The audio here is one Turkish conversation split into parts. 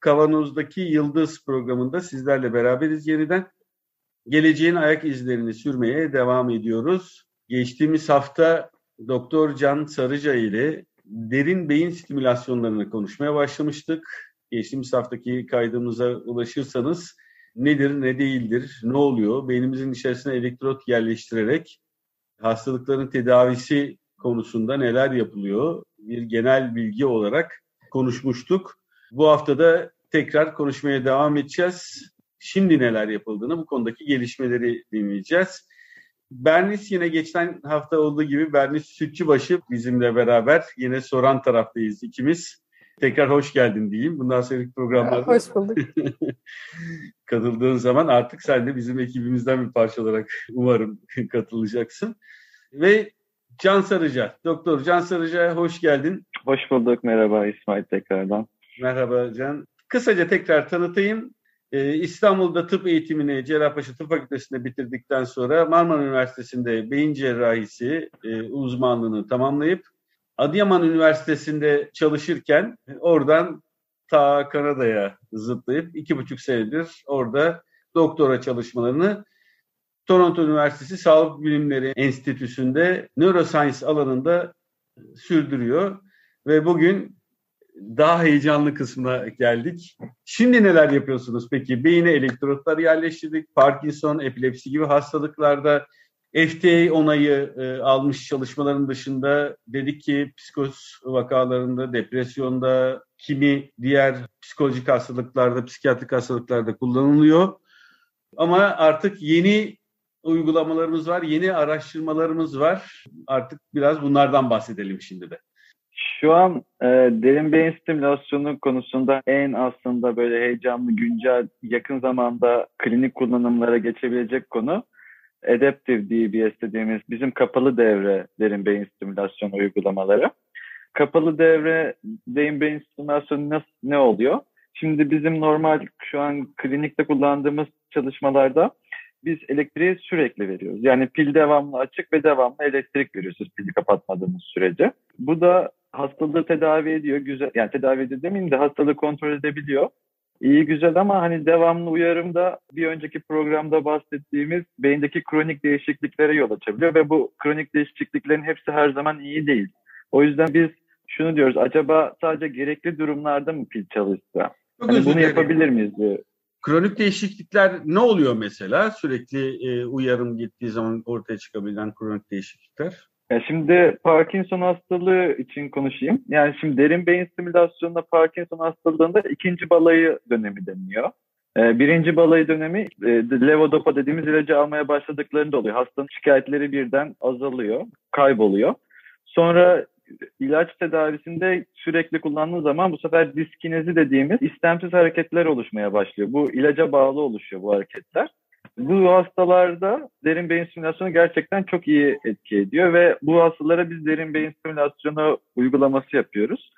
Kavanoz'daki Yıldız programında sizlerle beraberiz yeniden. Geleceğin ayak izlerini sürmeye devam ediyoruz. Geçtiğimiz hafta Doktor Can Sarıca ile derin beyin stimülasyonlarını konuşmaya başlamıştık. Geçtiğimiz haftaki kaydımıza ulaşırsanız nedir, ne değildir, ne oluyor? Beynimizin içerisine elektrot yerleştirerek hastalıkların tedavisi konusunda neler yapılıyor? Bir genel bilgi olarak konuşmuştuk. Bu haftada tekrar konuşmaya devam edeceğiz. Şimdi neler yapıldığını, bu konudaki gelişmeleri dinleyeceğiz. Bernis yine geçen hafta olduğu gibi Bernis Sütçübaşı bizimle beraber yine soran taraftayız ikimiz. Tekrar hoş geldin diyeyim. Bundan sonraki programlarda hoş bulduk. katıldığın zaman artık sen de bizim ekibimizden bir parça olarak umarım katılacaksın. Ve Can Sarıca, Doktor Can Sarıca hoş geldin. Hoş bulduk. Merhaba İsmail tekrardan. Merhaba Can. Kısaca tekrar tanıtayım. Ee, İstanbul'da tıp eğitimini Cerrahpaşa Tıp Fakültesi'nde bitirdikten sonra Marmara Üniversitesi'nde beyin cerrahisi e, uzmanlığını tamamlayıp Adıyaman Üniversitesi'nde çalışırken oradan ta Kanada'ya zıplayıp iki buçuk senedir orada doktora çalışmalarını Toronto Üniversitesi Sağlık Bilimleri Enstitüsü'nde neuroscience alanında sürdürüyor. Ve bugün daha heyecanlı kısmına geldik. Şimdi neler yapıyorsunuz peki? Beyine elektrotlar yerleştirdik. Parkinson, epilepsi gibi hastalıklarda FDA onayı e, almış çalışmaların dışında dedik ki psikoz vakalarında, depresyonda, kimi diğer psikolojik hastalıklarda, psikiyatrik hastalıklarda kullanılıyor. Ama artık yeni uygulamalarımız var, yeni araştırmalarımız var. Artık biraz bunlardan bahsedelim şimdi de. Şu an e, derin beyin stimülasyonu konusunda en aslında böyle heyecanlı, güncel, yakın zamanda klinik kullanımlara geçebilecek konu Adaptive DBS dediğimiz bizim kapalı devre derin beyin stimülasyonu uygulamaları. Kapalı devre derin beyin stimülasyonu nasıl, ne oluyor? Şimdi bizim normal şu an klinikte kullandığımız çalışmalarda biz elektriği sürekli veriyoruz. Yani pil devamlı açık ve devamlı elektrik veriyoruz pili kapatmadığımız sürece. Bu da hastalığı tedavi ediyor. Güzel, yani tedavi ediyor demeyeyim de hastalığı kontrol edebiliyor. İyi güzel ama hani devamlı uyarımda bir önceki programda bahsettiğimiz beyindeki kronik değişikliklere yol açabiliyor ve bu kronik değişikliklerin hepsi her zaman iyi değil. O yüzden biz şunu diyoruz acaba sadece gerekli durumlarda mı pil çalışsa? Hani bunu yapabilir miyiz diye. Kronik değişiklikler ne oluyor mesela? Sürekli e, uyarım gittiği zaman ortaya çıkabilen kronik değişiklikler. Ya şimdi Parkinson hastalığı için konuşayım. Yani şimdi derin beyin stimülasyonunda Parkinson hastalığında ikinci balayı dönemi deniliyor. Ee, birinci balayı dönemi e, levodopa dediğimiz ilacı almaya başladıklarında oluyor. Hastanın şikayetleri birden azalıyor, kayboluyor. Sonra ilaç tedavisinde sürekli kullandığı zaman bu sefer diskinezi dediğimiz istemsiz hareketler oluşmaya başlıyor. Bu ilaca bağlı oluşuyor bu hareketler. Bu hastalarda derin beyin stimülasyonu gerçekten çok iyi etki ediyor ve bu hastalara biz derin beyin stimülasyonu uygulaması yapıyoruz.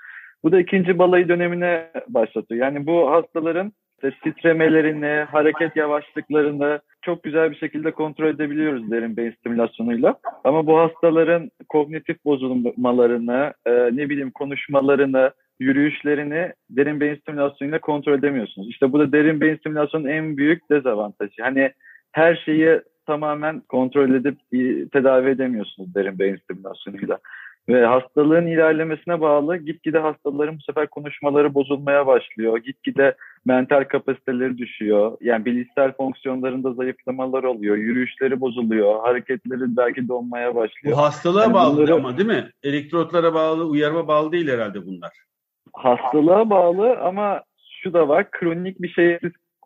Bu da ikinci balayı dönemine başlatıyor. Yani bu hastaların işte titremelerini, hareket yavaşlıklarını çok güzel bir şekilde kontrol edebiliyoruz derin beyin stimülasyonuyla. Ama bu hastaların kognitif bozulmalarını, e, ne bileyim konuşmalarını, yürüyüşlerini derin beyin stimülasyonuyla kontrol edemiyorsunuz. İşte bu da derin beyin stimülasyonun en büyük dezavantajı. Hani her şeyi tamamen kontrol edip tedavi edemiyorsunuz derin beyin stimülasyonuyla. Ve hastalığın ilerlemesine bağlı gitgide hastaların bu sefer konuşmaları bozulmaya başlıyor. Gitgide mental kapasiteleri düşüyor. Yani bilişsel fonksiyonlarında zayıflamalar oluyor. Yürüyüşleri bozuluyor. Hareketleri belki donmaya başlıyor. Bu hastalığa yani bağlı bunları... ama değil mi? Elektrotlara bağlı, uyarma bağlı değil herhalde bunlar. Hastalığa bağlı ama şu da var. Kronik bir şey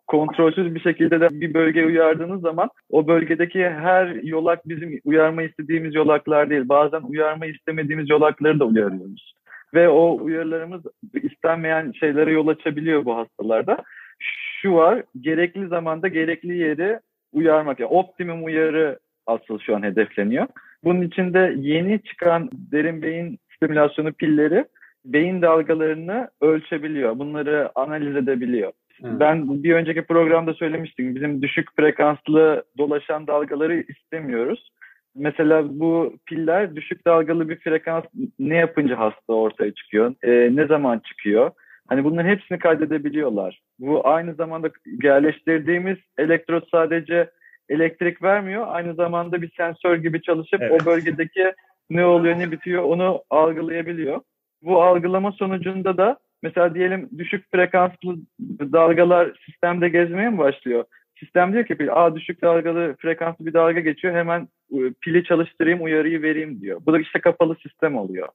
kontrolsüz bir şekilde de bir bölgeye uyardığınız zaman o bölgedeki her yolak bizim uyarma istediğimiz yolaklar değil. Bazen uyarma istemediğimiz yolakları da uyarıyoruz. Ve o uyarılarımız istenmeyen şeylere yol açabiliyor bu hastalarda. şu var. Gerekli zamanda gerekli yeri uyarmak. Yani optimum uyarı asıl şu an hedefleniyor. Bunun için de yeni çıkan derin beyin stimülasyonu pilleri beyin dalgalarını ölçebiliyor. Bunları analiz edebiliyor. Hı. Ben bir önceki programda söylemiştim. Bizim düşük frekanslı dolaşan dalgaları istemiyoruz. Mesela bu piller düşük dalgalı bir frekans ne yapınca hasta ortaya çıkıyor? E, ne zaman çıkıyor? Hani bunların hepsini kaydedebiliyorlar. Bu aynı zamanda yerleştirdiğimiz elektrot sadece elektrik vermiyor. Aynı zamanda bir sensör gibi çalışıp evet. o bölgedeki ne oluyor ne bitiyor onu algılayabiliyor. Bu algılama sonucunda da mesela diyelim düşük frekanslı dalgalar sistemde gezmeye mi başlıyor? Sistem diyor ki Aa, düşük dalgalı frekanslı bir dalga geçiyor hemen ıı, pili çalıştırayım uyarıyı vereyim diyor. Bu da işte kapalı sistem oluyor.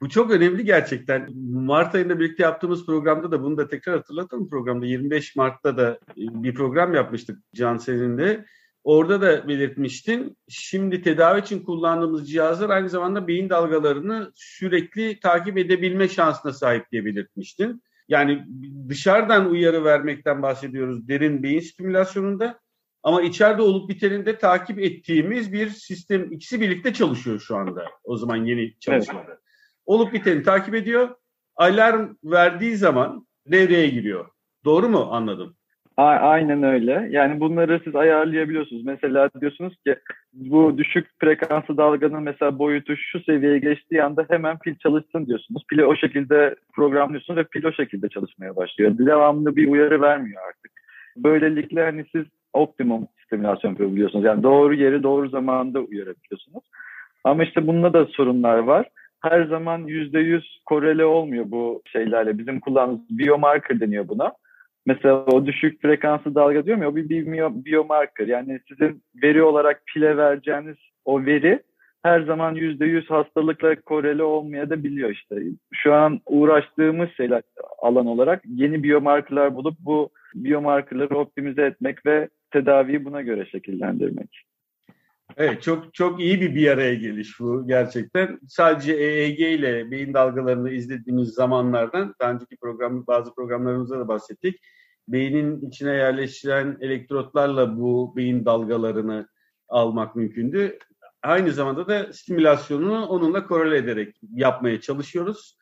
Bu çok önemli gerçekten. Mart ayında birlikte yaptığımız programda da bunu da tekrar hatırlatalım programda. 25 Mart'ta da ıı, bir program yapmıştık Can seninle. Orada da belirtmiştin. Şimdi tedavi için kullandığımız cihazlar aynı zamanda beyin dalgalarını sürekli takip edebilme şansına sahip diye belirtmiştin. Yani dışarıdan uyarı vermekten bahsediyoruz derin beyin stimülasyonunda. Ama içeride olup biteninde takip ettiğimiz bir sistem ikisi birlikte çalışıyor şu anda. O zaman yeni çalışmada. Evet. Olup biteni takip ediyor. Alarm verdiği zaman devreye giriyor. Doğru mu anladım? Aynen öyle. Yani bunları siz ayarlayabiliyorsunuz. Mesela diyorsunuz ki bu düşük frekanslı dalganın mesela boyutu şu seviyeye geçtiği anda hemen pil çalışsın diyorsunuz. Pili o şekilde programlıyorsunuz ve pil o şekilde çalışmaya başlıyor. Devamlı bir uyarı vermiyor artık. Böylelikle hani siz optimum stimülasyon yapabiliyorsunuz. Yani doğru yeri doğru zamanda uyarabiliyorsunuz. Ama işte bunda da sorunlar var. Her zaman %100 korele olmuyor bu şeylerle. Bizim kullandığımız biomarker deniyor buna Mesela o düşük frekanslı dalga diyorum ya o bir biomarker. Yani sizin veri olarak pile vereceğiniz o veri her zaman yüzde yüz hastalıkla koreli olmaya da biliyor işte. Şu an uğraştığımız şeyler alan olarak yeni biomarkerlar bulup bu biomarkerları optimize etmek ve tedaviyi buna göre şekillendirmek. Evet çok çok iyi bir bir araya geliş bu gerçekten. Sadece EEG ile beyin dalgalarını izlediğimiz zamanlardan daha önceki program bazı programlarımızda da bahsettik beynin içine yerleştiren elektrotlarla bu beyin dalgalarını almak mümkündü. Aynı zamanda da stimülasyonunu onunla korele ederek yapmaya çalışıyoruz.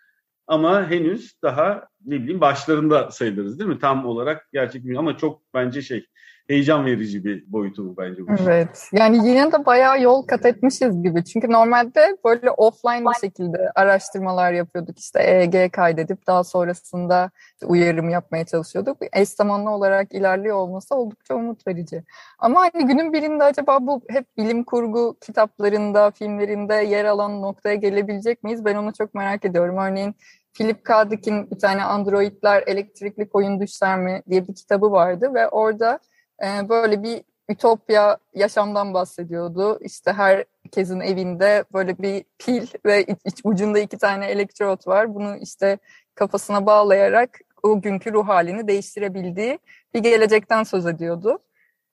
Ama henüz daha ne bileyim başlarında sayılırız değil mi? Tam olarak gerçek ama çok bence şey heyecan verici bir boyutu bu bence. Bu evet. Yani yine de bayağı yol kat etmişiz gibi. Çünkü normalde böyle offline bir şekilde araştırmalar yapıyorduk. İşte EEG kaydedip daha sonrasında uyarım yapmaya çalışıyorduk. Eş zamanlı olarak ilerliyor olması oldukça umut verici. Ama hani günün birinde acaba bu hep bilim kurgu kitaplarında, filmlerinde yer alan noktaya gelebilecek miyiz? Ben onu çok merak ediyorum. Örneğin Philip K. Dick'in bir tane Androidler Elektrikli Koyun Düşler mi diye bir kitabı vardı ve orada e, böyle bir ütopya yaşamdan bahsediyordu. İşte herkesin evinde böyle bir pil ve iç, ucunda iki tane elektrot var. Bunu işte kafasına bağlayarak o günkü ruh halini değiştirebildiği bir gelecekten söz ediyordu.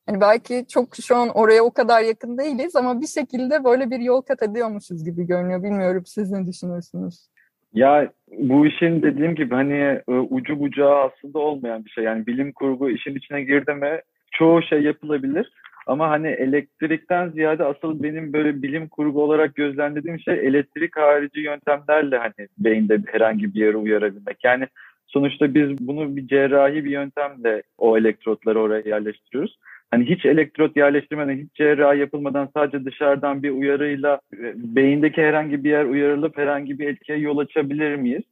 Hani belki çok şu an oraya o kadar yakın değiliz ama bir şekilde böyle bir yol kat ediyormuşuz gibi görünüyor. Bilmiyorum siz ne düşünüyorsunuz? Ya bu işin dediğim gibi hani e, ucu bucağı aslında olmayan bir şey. Yani bilim kurgu işin içine girdi mi çoğu şey yapılabilir. Ama hani elektrikten ziyade asıl benim böyle bilim kurgu olarak gözlemlediğim şey elektrik harici yöntemlerle hani beyinde herhangi bir yere uyarabilmek. Yani sonuçta biz bunu bir cerrahi bir yöntemle o elektrotları oraya yerleştiriyoruz. Hani hiç elektrot yerleştirmeden, hiç cerrahi yapılmadan sadece dışarıdan bir uyarıyla e, beyindeki herhangi bir yer uyarılıp herhangi bir etkiye yol açabilir miyiz?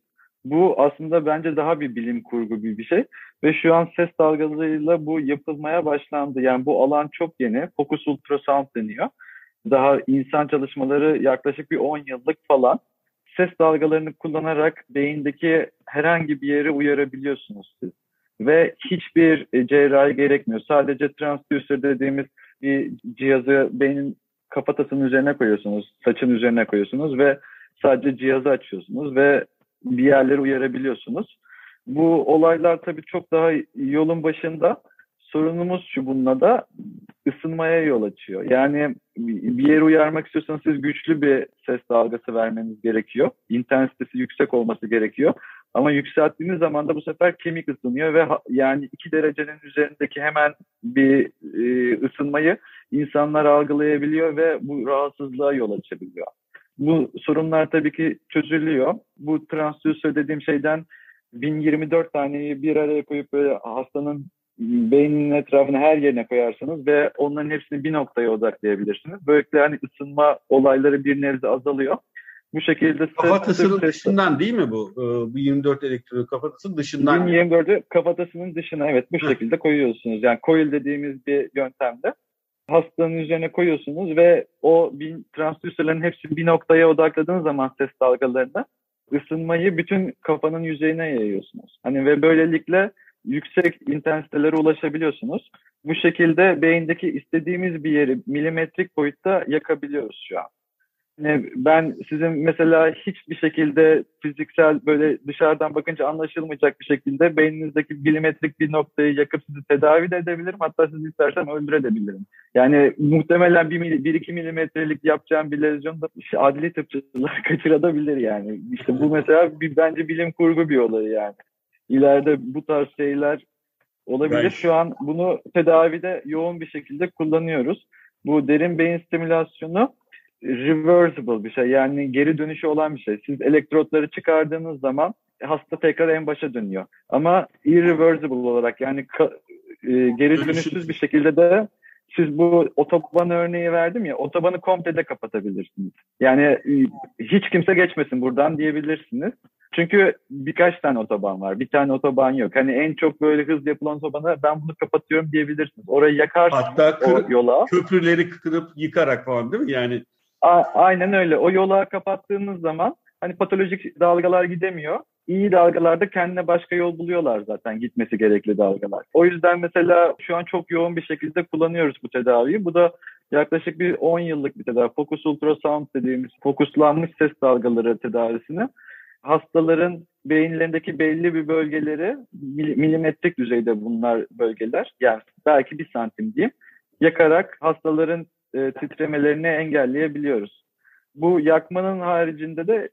Bu aslında bence daha bir bilim kurgu gibi bir şey. Ve şu an ses dalgalarıyla bu yapılmaya başlandı. Yani bu alan çok yeni. Focus Ultrasound deniyor. Daha insan çalışmaları yaklaşık bir 10 yıllık falan. Ses dalgalarını kullanarak beyindeki herhangi bir yeri uyarabiliyorsunuz siz. Ve hiçbir e, cerrahi gerekmiyor. Sadece transducer dediğimiz bir cihazı beynin kafatasının üzerine koyuyorsunuz, saçın üzerine koyuyorsunuz ve sadece cihazı açıyorsunuz ve bir yerleri uyarabiliyorsunuz. Bu olaylar tabii çok daha yolun başında. Sorunumuz şu bununla da ısınmaya yol açıyor. Yani bir yeri uyarmak istiyorsanız siz güçlü bir ses dalgası vermeniz gerekiyor. İntensitesi yüksek olması gerekiyor. Ama yükselttiğiniz zaman da bu sefer kemik ısınıyor ve yani 2 derecenin üzerindeki hemen bir e, ısınmayı insanlar algılayabiliyor ve bu rahatsızlığa yol açabiliyor. Bu sorunlar tabii ki çözülüyor. Bu transdüser dediğim şeyden 1024 taneyi bir araya koyup böyle hastanın beyninin etrafına her yerine koyarsanız ve onların hepsini bir noktaya odaklayabilirsiniz. Böylelikle hani ısınma olayları bir nebze azalıyor. Bu şekilde kafatasının dışından değil mi bu? Ee, bu 24 elektronu kafatasının dışından. 24'ü kafatasının dışına evet bu şekilde koyuyorsunuz. Yani coil dediğimiz bir yöntemde hastanın üzerine koyuyorsunuz ve o bin, transdüserlerin hepsi bir noktaya odakladığınız zaman ses dalgalarında ısınmayı bütün kafanın yüzeyine yayıyorsunuz. Hani ve böylelikle yüksek intensitelere ulaşabiliyorsunuz. Bu şekilde beyindeki istediğimiz bir yeri milimetrik boyutta yakabiliyoruz şu an. Yani ben sizin mesela hiçbir şekilde fiziksel böyle dışarıdan bakınca anlaşılmayacak bir şekilde beyninizdeki milimetrik bir noktayı yakıp sizi tedavi de edebilirim. Hatta sizi istersen öldürebilirim. Yani muhtemelen 1-2 milimetrelik yapacağım bir lezyon da işte adli tıpçılar kaçırabilir yani. İşte bu mesela bir, bence bilim kurgu bir olay yani. İleride bu tarz şeyler olabilir. Ben... Şu an bunu tedavide yoğun bir şekilde kullanıyoruz. Bu derin beyin stimülasyonu reversible bir şey. Yani geri dönüşü olan bir şey. Siz elektrotları çıkardığınız zaman hasta tekrar en başa dönüyor. Ama irreversible olarak yani e, geri dönüşsüz bir şekilde de siz bu otoban örneği verdim ya otobanı komple de kapatabilirsiniz. Yani e, hiç kimse geçmesin buradan diyebilirsiniz. Çünkü birkaç tane otoban var. Bir tane otoban yok. Hani en çok böyle hız yapılan otobanı ben bunu kapatıyorum diyebilirsiniz. Orayı yakarsınız Hatta kır, o yola. köprüleri kırıp yıkarak falan değil mi? Yani A- aynen öyle. O yola kapattığınız zaman hani patolojik dalgalar gidemiyor. İyi dalgalarda kendine başka yol buluyorlar zaten gitmesi gerekli dalgalar. O yüzden mesela şu an çok yoğun bir şekilde kullanıyoruz bu tedaviyi. Bu da yaklaşık bir 10 yıllık bir tedavi. Focus ultrasound dediğimiz fokuslanmış ses dalgaları tedavisini hastaların beyinlerindeki belli bir bölgeleri milimetrik düzeyde bunlar bölgeler yani belki bir santim diyeyim yakarak hastaların e, titremelerini engelleyebiliyoruz. Bu yakmanın haricinde de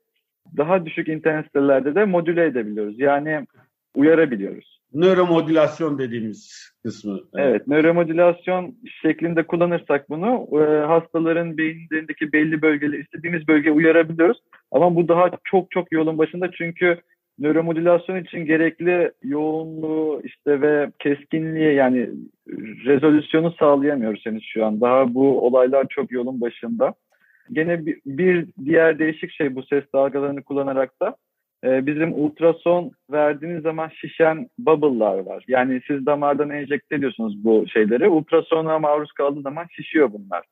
daha düşük intensitelerde de modüle edebiliyoruz. Yani uyarabiliyoruz. Nöromodülasyon dediğimiz kısmı. Evet, evet nöromodülasyon şeklinde kullanırsak bunu e, hastaların beyinlerindeki belli bölgeleri istediğimiz bölge uyarabiliyoruz. Ama bu daha çok çok yolun başında çünkü nöromodülasyon için gerekli yoğunluğu işte ve keskinliği yani rezolüsyonu sağlayamıyoruz henüz şu an. Daha bu olaylar çok yolun başında. Gene bir, diğer değişik şey bu ses dalgalarını kullanarak da e, bizim ultrason verdiğiniz zaman şişen bubble'lar var. Yani siz damardan enjekte ediyorsunuz bu şeyleri. Ultrasona maruz kaldığı zaman şişiyor bunlar.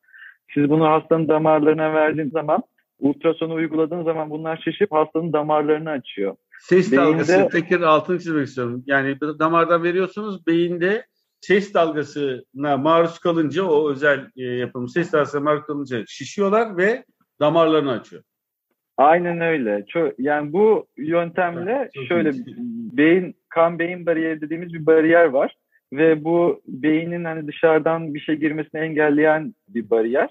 Siz bunu hastanın damarlarına verdiğiniz zaman ultrasonu uyguladığınız zaman bunlar şişip hastanın damarlarını açıyor. Ses beyinde, dalgası tekrar altını çizmek istiyorum. Yani damardan veriyorsunuz beyinde ses dalgasına maruz kalınca o özel e, yapım ses dalgasına maruz kalınca şişiyorlar ve damarlarını açıyor. Aynen öyle. Çok, yani bu yöntemle Çok şöyle beyin kan beyin bariyeri dediğimiz bir bariyer var ve bu beynin hani dışarıdan bir şey girmesini engelleyen bir bariyer.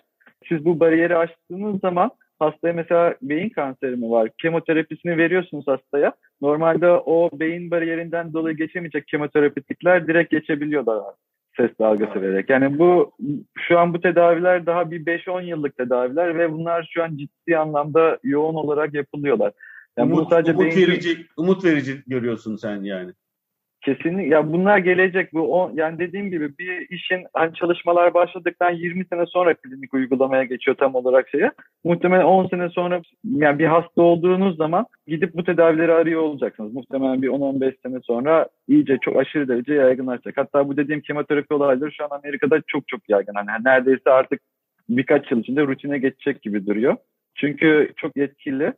Siz bu bariyeri açtığınız zaman hastaya mesela beyin kanseri mi var? Kemoterapisini veriyorsunuz hastaya. Normalde o beyin bariyerinden dolayı geçemeyecek kemoterapitikler direkt geçebiliyorlar ses dalgası vererek. Yani bu şu an bu tedaviler daha bir 5-10 yıllık tedaviler ve bunlar şu an ciddi anlamda yoğun olarak yapılıyorlar. Yani umut, bunu sadece umut beyin... verici, umut verici görüyorsun sen yani. Kesinlikle. Ya bunlar gelecek. Bu o, yani dediğim gibi bir işin hani çalışmalar başladıktan 20 sene sonra klinik uygulamaya geçiyor tam olarak şeye. Muhtemelen 10 sene sonra yani bir hasta olduğunuz zaman gidip bu tedavileri arıyor olacaksınız. Muhtemelen bir 10-15 sene sonra iyice çok aşırı derece yaygınlaşacak. Hatta bu dediğim kemoterapi olayları şu an Amerika'da çok çok yaygın. Hani neredeyse artık birkaç yıl içinde rutine geçecek gibi duruyor. Çünkü çok yetkili.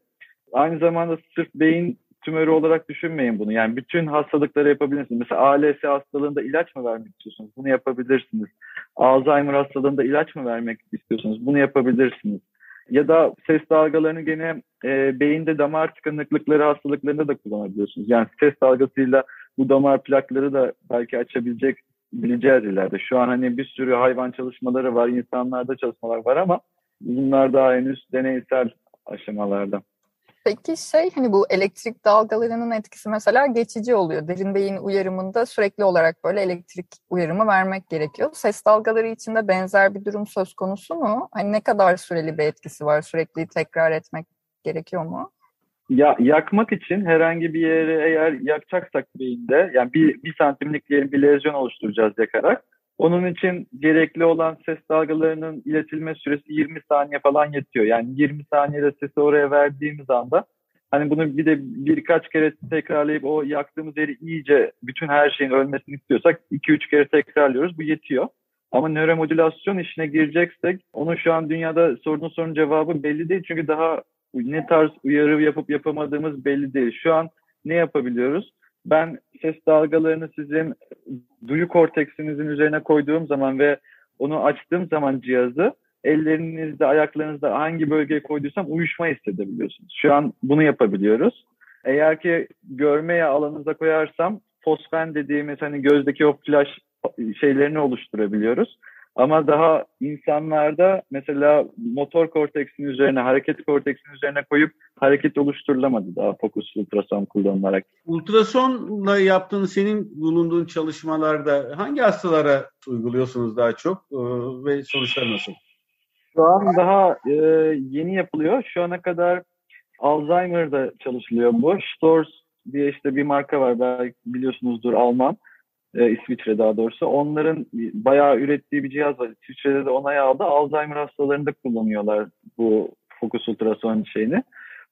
Aynı zamanda sırf beyin tümörü olarak düşünmeyin bunu. Yani bütün hastalıkları yapabilirsiniz. Mesela ALS hastalığında ilaç mı vermek istiyorsunuz? Bunu yapabilirsiniz. Alzheimer hastalığında ilaç mı vermek istiyorsunuz? Bunu yapabilirsiniz. Ya da ses dalgalarını gene e, beyinde damar tıkanıklıkları hastalıklarında da kullanabiliyorsunuz. Yani ses dalgasıyla bu damar plakları da belki açabilecek bileceğiz ileride. Şu an hani bir sürü hayvan çalışmaları var, insanlarda çalışmalar var ama bunlar daha henüz deneysel aşamalarda. Peki şey hani bu elektrik dalgalarının etkisi mesela geçici oluyor. Derin beyin uyarımında sürekli olarak böyle elektrik uyarımı vermek gerekiyor. Ses dalgaları içinde benzer bir durum söz konusu mu? Hani ne kadar süreli bir etkisi var? Sürekli tekrar etmek gerekiyor mu? Ya yakmak için herhangi bir yere eğer yakacaksak beyinde yani bir, bir santimlik bir lezyon oluşturacağız yakarak. Onun için gerekli olan ses dalgalarının iletilme süresi 20 saniye falan yetiyor. Yani 20 saniyede sesi oraya verdiğimiz anda hani bunu bir de birkaç kere tekrarlayıp o yaktığımız yeri iyice bütün her şeyin ölmesini istiyorsak 2-3 kere tekrarlıyoruz. Bu yetiyor. Ama nöromodülasyon işine gireceksek onun şu an dünyada sorduğun sorunun cevabı belli değil. Çünkü daha ne tarz uyarı yapıp yapamadığımız belli değil. Şu an ne yapabiliyoruz? Ben ses dalgalarını sizin duyu korteksinizin üzerine koyduğum zaman ve onu açtığım zaman cihazı ellerinizde, ayaklarınızda hangi bölgeye koyduysam uyuşma hissedebiliyorsunuz. Şu an bunu yapabiliyoruz. Eğer ki görmeye alanınıza koyarsam fosfen dediğimiz hani gözdeki o flash şeylerini oluşturabiliyoruz. Ama daha insanlarda mesela motor korteksin üzerine, hareket korteksin üzerine koyup hareket oluşturulamadı daha fokus ultrason kullanılarak. Ultrasonla yaptığın senin bulunduğun çalışmalarda hangi hastalara uyguluyorsunuz daha çok ee, ve sonuçlar nasıl? Şu an daha e, yeni yapılıyor. Şu ana kadar Alzheimer'da çalışılıyor bu. Stors diye işte bir marka var belki biliyorsunuzdur Alman e, İsviçre daha doğrusu. Onların bayağı ürettiği bir cihaz var. İsviçre'de de onay aldı. Alzheimer hastalarında kullanıyorlar bu fokus ultrason şeyini.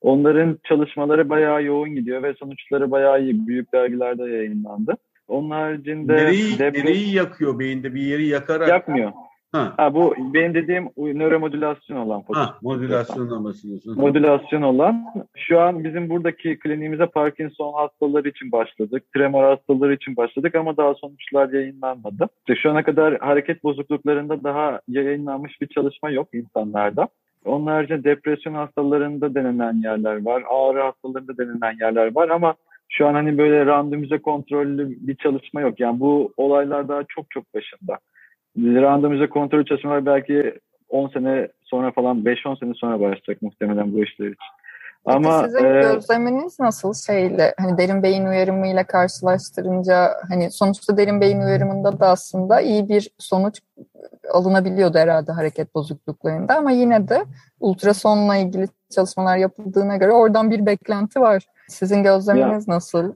Onların çalışmaları bayağı yoğun gidiyor ve sonuçları bayağı iyi. Büyük dergilerde yayınlandı. Onun haricinde... Nereyi, deprem... nereyi yakıyor beyinde? Bir yeri yakarak... Yakmıyor. Ha. ha. bu benim dediğim nöromodülasyon olan fokus. Ha, modülasyon bahsediyorsun. Modülasyon olan. Şu an bizim buradaki kliniğimize Parkinson hastaları için başladık. Tremor hastaları için başladık ama daha sonuçlar yayınlanmadı. İşte şu ana kadar hareket bozukluklarında daha yayınlanmış bir çalışma yok insanlarda. Onun haricinde depresyon hastalarında denenen yerler var. Ağrı hastalarında denenen yerler var ama şu an hani böyle randomize kontrollü bir çalışma yok. Yani bu olaylar daha çok çok başında randomize kontrol çalışmalar belki 10 sene sonra falan 5-10 sene sonra başlayacak muhtemelen bu işler için. Ama sizin e, gözleminiz nasıl şeyle hani derin beyin uyarımıyla karşılaştırınca hani sonuçta derin beyin uyarımında da aslında iyi bir sonuç alınabiliyordu herhalde hareket bozukluklarında ama yine de ultrasonla ilgili çalışmalar yapıldığına göre oradan bir beklenti var. Sizin gözleminiz ya, nasıl?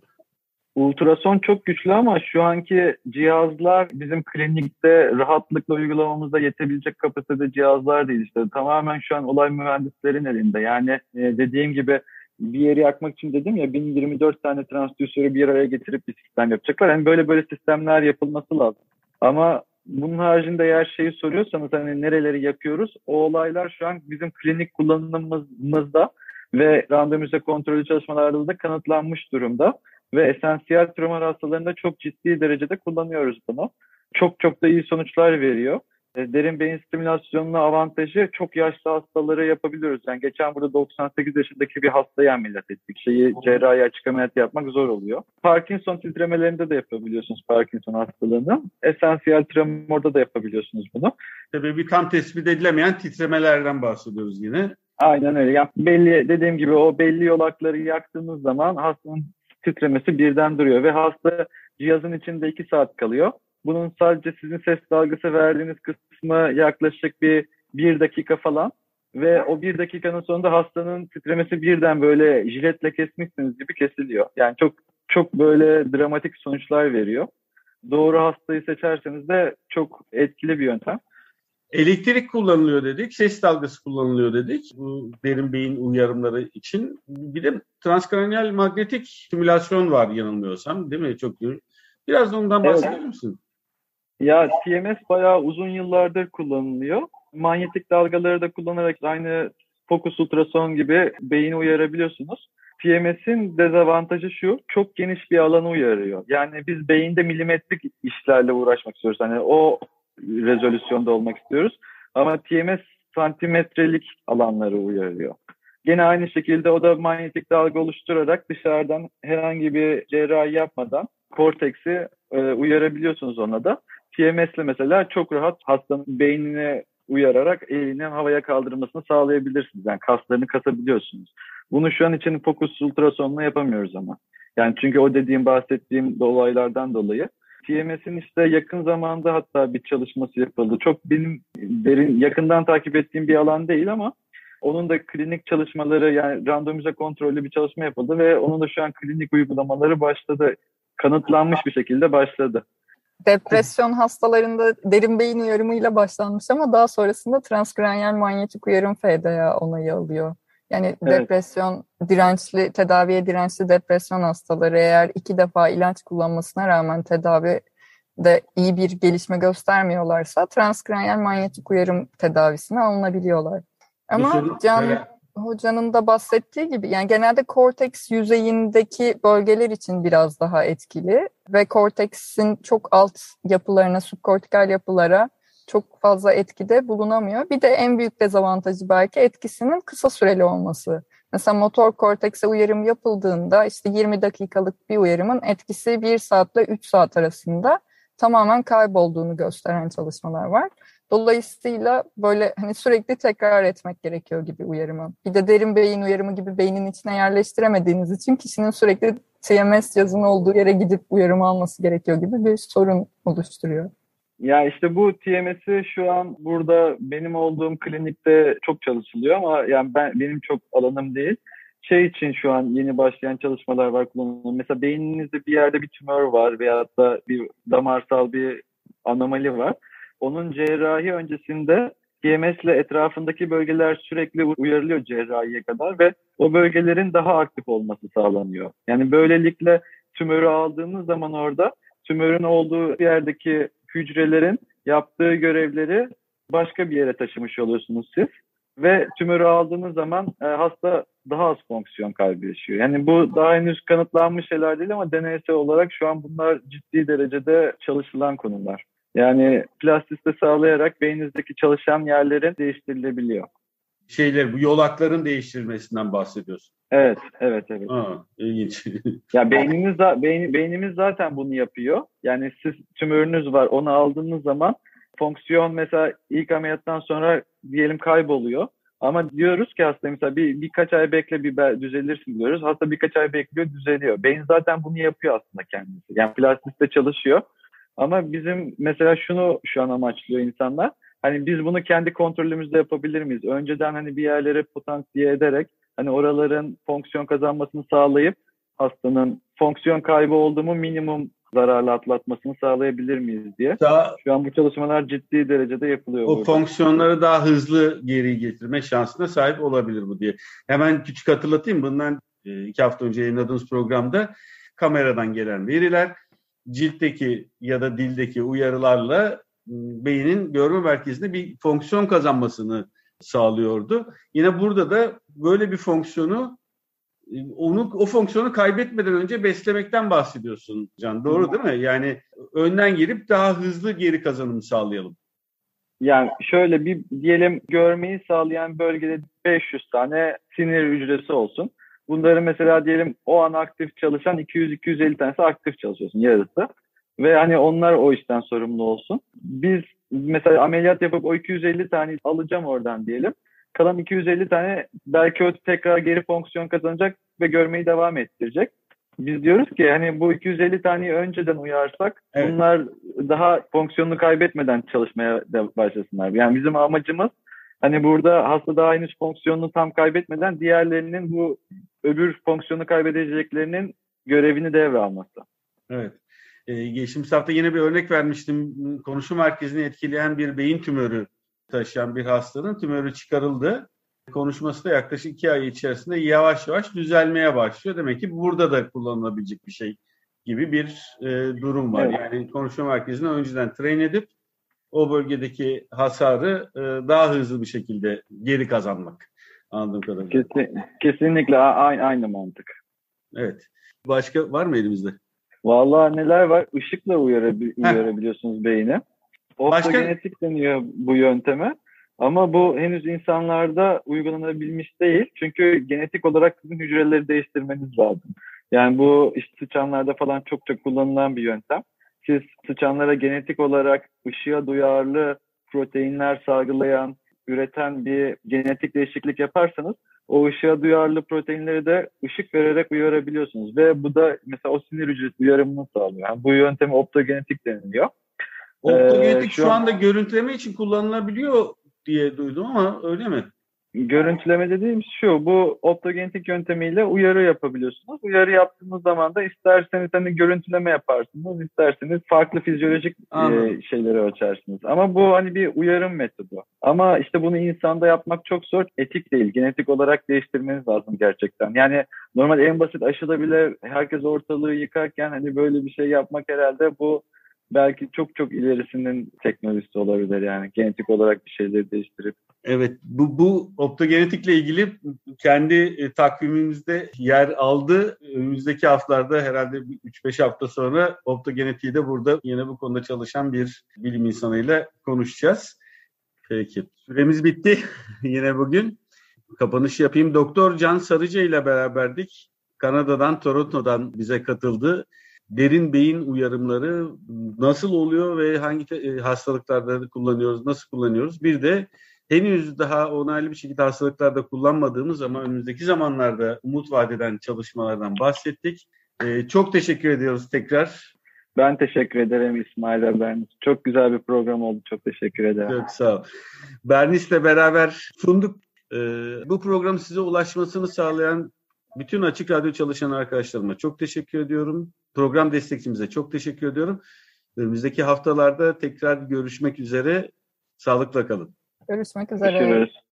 Ultrason çok güçlü ama şu anki cihazlar bizim klinikte rahatlıkla uygulamamızda yetebilecek kapasitede cihazlar değil işte. Tamamen şu an olay mühendislerin elinde. Yani e, dediğim gibi bir yeri yakmak için dedim ya 1024 tane transdüsörü bir araya getirip bir sistem yapacaklar. Yani böyle böyle sistemler yapılması lazım. Ama bunun haricinde eğer şeyi soruyorsanız hani nereleri yakıyoruz? O olaylar şu an bizim klinik kullanımımızda ve randomize kontrollü çalışmalarda da kanıtlanmış durumda ve esansiyel tümör hastalarında çok ciddi derecede kullanıyoruz bunu. Çok çok da iyi sonuçlar veriyor. E, derin beyin stimülasyonunun avantajı çok yaşlı hastaları yapabiliyoruz. Yani geçen burada 98 yaşındaki bir hastayı ameliyat ettik. Şeyi cerrahi açık ameliyat yapmak zor oluyor. Parkinson titremelerinde de yapabiliyorsunuz Parkinson hastalığını. Esansiyel tremorda da yapabiliyorsunuz bunu. Tabii bir tam tespit edilemeyen titremelerden bahsediyoruz yine. Aynen öyle. Yani belli dediğim gibi o belli yolakları yaktığımız zaman hastanın titremesi birden duruyor ve hasta cihazın içinde iki saat kalıyor. Bunun sadece sizin ses dalgası verdiğiniz kısmı yaklaşık bir bir dakika falan ve o bir dakikanın sonunda hastanın titremesi birden böyle jiletle kesmişsiniz gibi kesiliyor. Yani çok çok böyle dramatik sonuçlar veriyor. Doğru hastayı seçerseniz de çok etkili bir yöntem. Elektrik kullanılıyor dedik, ses dalgası kullanılıyor dedik bu derin beyin uyarımları için. Bir de transkranial magnetik simülasyon var yanılmıyorsam değil mi? Çok iyi. Biraz ondan bahseder evet. misin? Ya TMS bayağı uzun yıllardır kullanılıyor. Manyetik dalgaları da kullanarak aynı fokus ultrason gibi beyni uyarabiliyorsunuz. TMS'in dezavantajı şu, çok geniş bir alanı uyarıyor. Yani biz beyinde milimetrik işlerle uğraşmak istiyoruz. Hani o rezolüsyonda olmak istiyoruz. Ama TMS santimetrelik alanları uyarıyor. Gene aynı şekilde o da manyetik dalga oluşturarak dışarıdan herhangi bir cerrahi yapmadan korteksi e, uyarabiliyorsunuz ona da. TMS ile mesela çok rahat hastanın beynine uyararak elini havaya kaldırmasını sağlayabilirsiniz. Yani kaslarını kasabiliyorsunuz. Bunu şu an için fokus ultrasonla yapamıyoruz ama. Yani çünkü o dediğim bahsettiğim olaylardan dolayı TMS'in işte yakın zamanda hatta bir çalışması yapıldı. Çok benim derin yakından takip ettiğim bir alan değil ama onun da klinik çalışmaları yani randomize kontrollü bir çalışma yapıldı ve onun da şu an klinik uygulamaları başladı. Kanıtlanmış bir şekilde başladı. Depresyon hastalarında derin beyin uyarımıyla başlanmış ama daha sonrasında transkranyal manyetik uyarım FDA onayı alıyor. Yani evet. depresyon dirençli, tedaviye dirençli depresyon hastaları eğer iki defa ilaç kullanmasına rağmen tedavi de iyi bir gelişme göstermiyorlarsa transkranyal manyetik uyarım tedavisine alınabiliyorlar. Ama Can evet. Hocanın da bahsettiği gibi yani genelde korteks yüzeyindeki bölgeler için biraz daha etkili ve korteksin çok alt yapılarına, subkortikal yapılara çok fazla etkide bulunamıyor. Bir de en büyük dezavantajı belki etkisinin kısa süreli olması. Mesela motor kortekse uyarım yapıldığında işte 20 dakikalık bir uyarımın etkisi 1 saatle 3 saat arasında tamamen kaybolduğunu gösteren çalışmalar var. Dolayısıyla böyle hani sürekli tekrar etmek gerekiyor gibi uyarımı. Bir de derin beyin uyarımı gibi beynin içine yerleştiremediğiniz için kişinin sürekli TMS yazının olduğu yere gidip uyarımı alması gerekiyor gibi bir sorun oluşturuyor. Ya işte bu TMS'i şu an burada benim olduğum klinikte çok çalışılıyor ama yani ben benim çok alanım değil. Şey için şu an yeni başlayan çalışmalar var kullanılan. Mesela beyninizde bir yerde bir tümör var veya da bir damarsal bir anomali var. Onun cerrahi öncesinde TMS ile etrafındaki bölgeler sürekli uyarılıyor cerrahiye kadar ve o bölgelerin daha aktif olması sağlanıyor. Yani böylelikle tümörü aldığınız zaman orada tümörün olduğu yerdeki hücrelerin yaptığı görevleri başka bir yere taşımış oluyorsunuz siz. Ve tümörü aldığınız zaman e, hasta daha az fonksiyon kaybı yaşıyor. Yani bu daha henüz kanıtlanmış şeyler değil ama deneysel olarak şu an bunlar ciddi derecede çalışılan konular. Yani plastiste sağlayarak beyninizdeki çalışan yerlerin değiştirilebiliyor. Şeyler, bu yolakların değiştirilmesinden bahsediyorsun. Evet, evet, evet. Aa, ilginç. ya beynimiz beyin, beynimiz zaten bunu yapıyor. Yani siz tümörünüz var, onu aldığınız zaman fonksiyon mesela ilk ameliyattan sonra diyelim kayboluyor. Ama diyoruz ki hasta mesela bir, birkaç ay bekle bir düzelirsin diyoruz. Hasta birkaç ay bekliyor düzeliyor. Beyin zaten bunu yapıyor aslında kendisi. Yani plastiste çalışıyor. Ama bizim mesela şunu şu an amaçlıyor insanlar. Hani biz bunu kendi kontrolümüzde yapabilir miyiz? Önceden hani bir yerlere potansiye ederek hani oraların fonksiyon kazanmasını sağlayıp hastanın fonksiyon kaybı olduğu mu minimum zararlı atlatmasını sağlayabilir miyiz diye. Daha, Şu an bu çalışmalar ciddi derecede yapılıyor. O burada. fonksiyonları daha hızlı geri getirme şansına sahip olabilir bu diye. Hemen küçük hatırlatayım. Bundan e, iki hafta önce yayınladığımız programda kameradan gelen veriler ciltteki ya da dildeki uyarılarla beynin görme merkezinde bir fonksiyon kazanmasını sağlıyordu. Yine burada da böyle bir fonksiyonu onu o fonksiyonu kaybetmeden önce beslemekten bahsediyorsun Can. Doğru değil mi? Yani önden girip daha hızlı geri kazanım sağlayalım. Yani şöyle bir diyelim görmeyi sağlayan bölgede 500 tane sinir hücresi olsun. Bunları mesela diyelim o an aktif çalışan 200-250 tanesi aktif çalışıyorsun yarısı. Ve hani onlar o işten sorumlu olsun. Biz mesela ameliyat yapıp o 250 tane alacağım oradan diyelim. Kalan 250 tane belki o tekrar geri fonksiyon kazanacak ve görmeyi devam ettirecek. Biz diyoruz ki hani bu 250 taneyi önceden uyarsak evet. bunlar daha fonksiyonunu kaybetmeden çalışmaya başlasınlar. Yani bizim amacımız hani burada hasta daha henüz fonksiyonunu tam kaybetmeden diğerlerinin bu öbür fonksiyonu kaybedeceklerinin görevini devralması. Evet. Ee, geçtiğimiz hafta yine bir örnek vermiştim. Konuşma merkezini etkileyen bir beyin tümörü taşıyan bir hastanın tümörü çıkarıldı. Konuşması da yaklaşık iki ay içerisinde yavaş yavaş düzelmeye başlıyor. Demek ki burada da kullanılabilecek bir şey gibi bir e, durum var. Evet. Yani konuşma merkezini önceden train edip o bölgedeki hasarı e, daha hızlı bir şekilde geri kazanmak. Anladığım kadarıyla. Kesin, kesinlikle aynı, aynı mantık. Evet. Başka var mı elimizde? Vallahi neler var? Işıkla uyarabi uyarabiliyorsunuz beyni. Optogenetik Başka... deniyor bu yönteme. Ama bu henüz insanlarda uygulanabilmiş değil. Çünkü genetik olarak sizin hücreleri değiştirmeniz lazım. Yani bu işte sıçanlarda falan çok çok kullanılan bir yöntem. Siz sıçanlara genetik olarak ışığa duyarlı proteinler salgılayan, üreten bir genetik değişiklik yaparsanız o ışığa duyarlı proteinleri de ışık vererek uyarabiliyorsunuz. Ve bu da mesela o sinir hücresi uyarımını sağlıyor. Yani bu yöntemi optogenetik deniliyor. Optogenetik ee, şu, şu anda görüntüleme için kullanılabiliyor diye duydum ama öyle mi? Görüntüleme dediğimiz şu, bu optogenetik yöntemiyle uyarı yapabiliyorsunuz. Uyarı yaptığınız zaman da isterseniz hani görüntüleme yaparsınız, isterseniz farklı fizyolojik e, şeyleri ölçersiniz. Ama bu hani bir uyarım metodu. Ama işte bunu insanda yapmak çok zor, etik değil. Genetik olarak değiştirmeniz lazım gerçekten. Yani normal en basit aşıda bile herkes ortalığı yıkarken hani böyle bir şey yapmak herhalde bu belki çok çok ilerisinin teknolojisi olabilir yani genetik olarak bir şeyleri değiştirip. Evet bu, bu optogenetikle ilgili kendi e, takvimimizde yer aldı. Önümüzdeki haftalarda herhalde 3-5 hafta sonra optogenetiği de burada yine bu konuda çalışan bir bilim insanıyla konuşacağız. Peki süremiz bitti yine bugün. Kapanış yapayım. Doktor Can Sarıca ile beraberdik. Kanada'dan, Toronto'dan bize katıldı derin beyin uyarımları nasıl oluyor ve hangi e, hastalıklarda kullanıyoruz, nasıl kullanıyoruz? Bir de henüz daha onaylı bir şekilde hastalıklarda kullanmadığımız ama önümüzdeki zamanlarda umut vadeden çalışmalardan bahsettik. Ee, çok teşekkür ediyoruz tekrar. Ben teşekkür ederim İsmail ve Bernis. Çok güzel bir program oldu. Çok teşekkür ederim. Çok sağ ol. Bernis'le beraber sunduk. Ee, bu program size ulaşmasını sağlayan bütün Açık Radyo çalışan arkadaşlarıma çok teşekkür ediyorum. Program destekçimize çok teşekkür ediyorum. Önümüzdeki haftalarda tekrar görüşmek üzere. Sağlıkla kalın. Görüşmek üzere. Görüşürüz.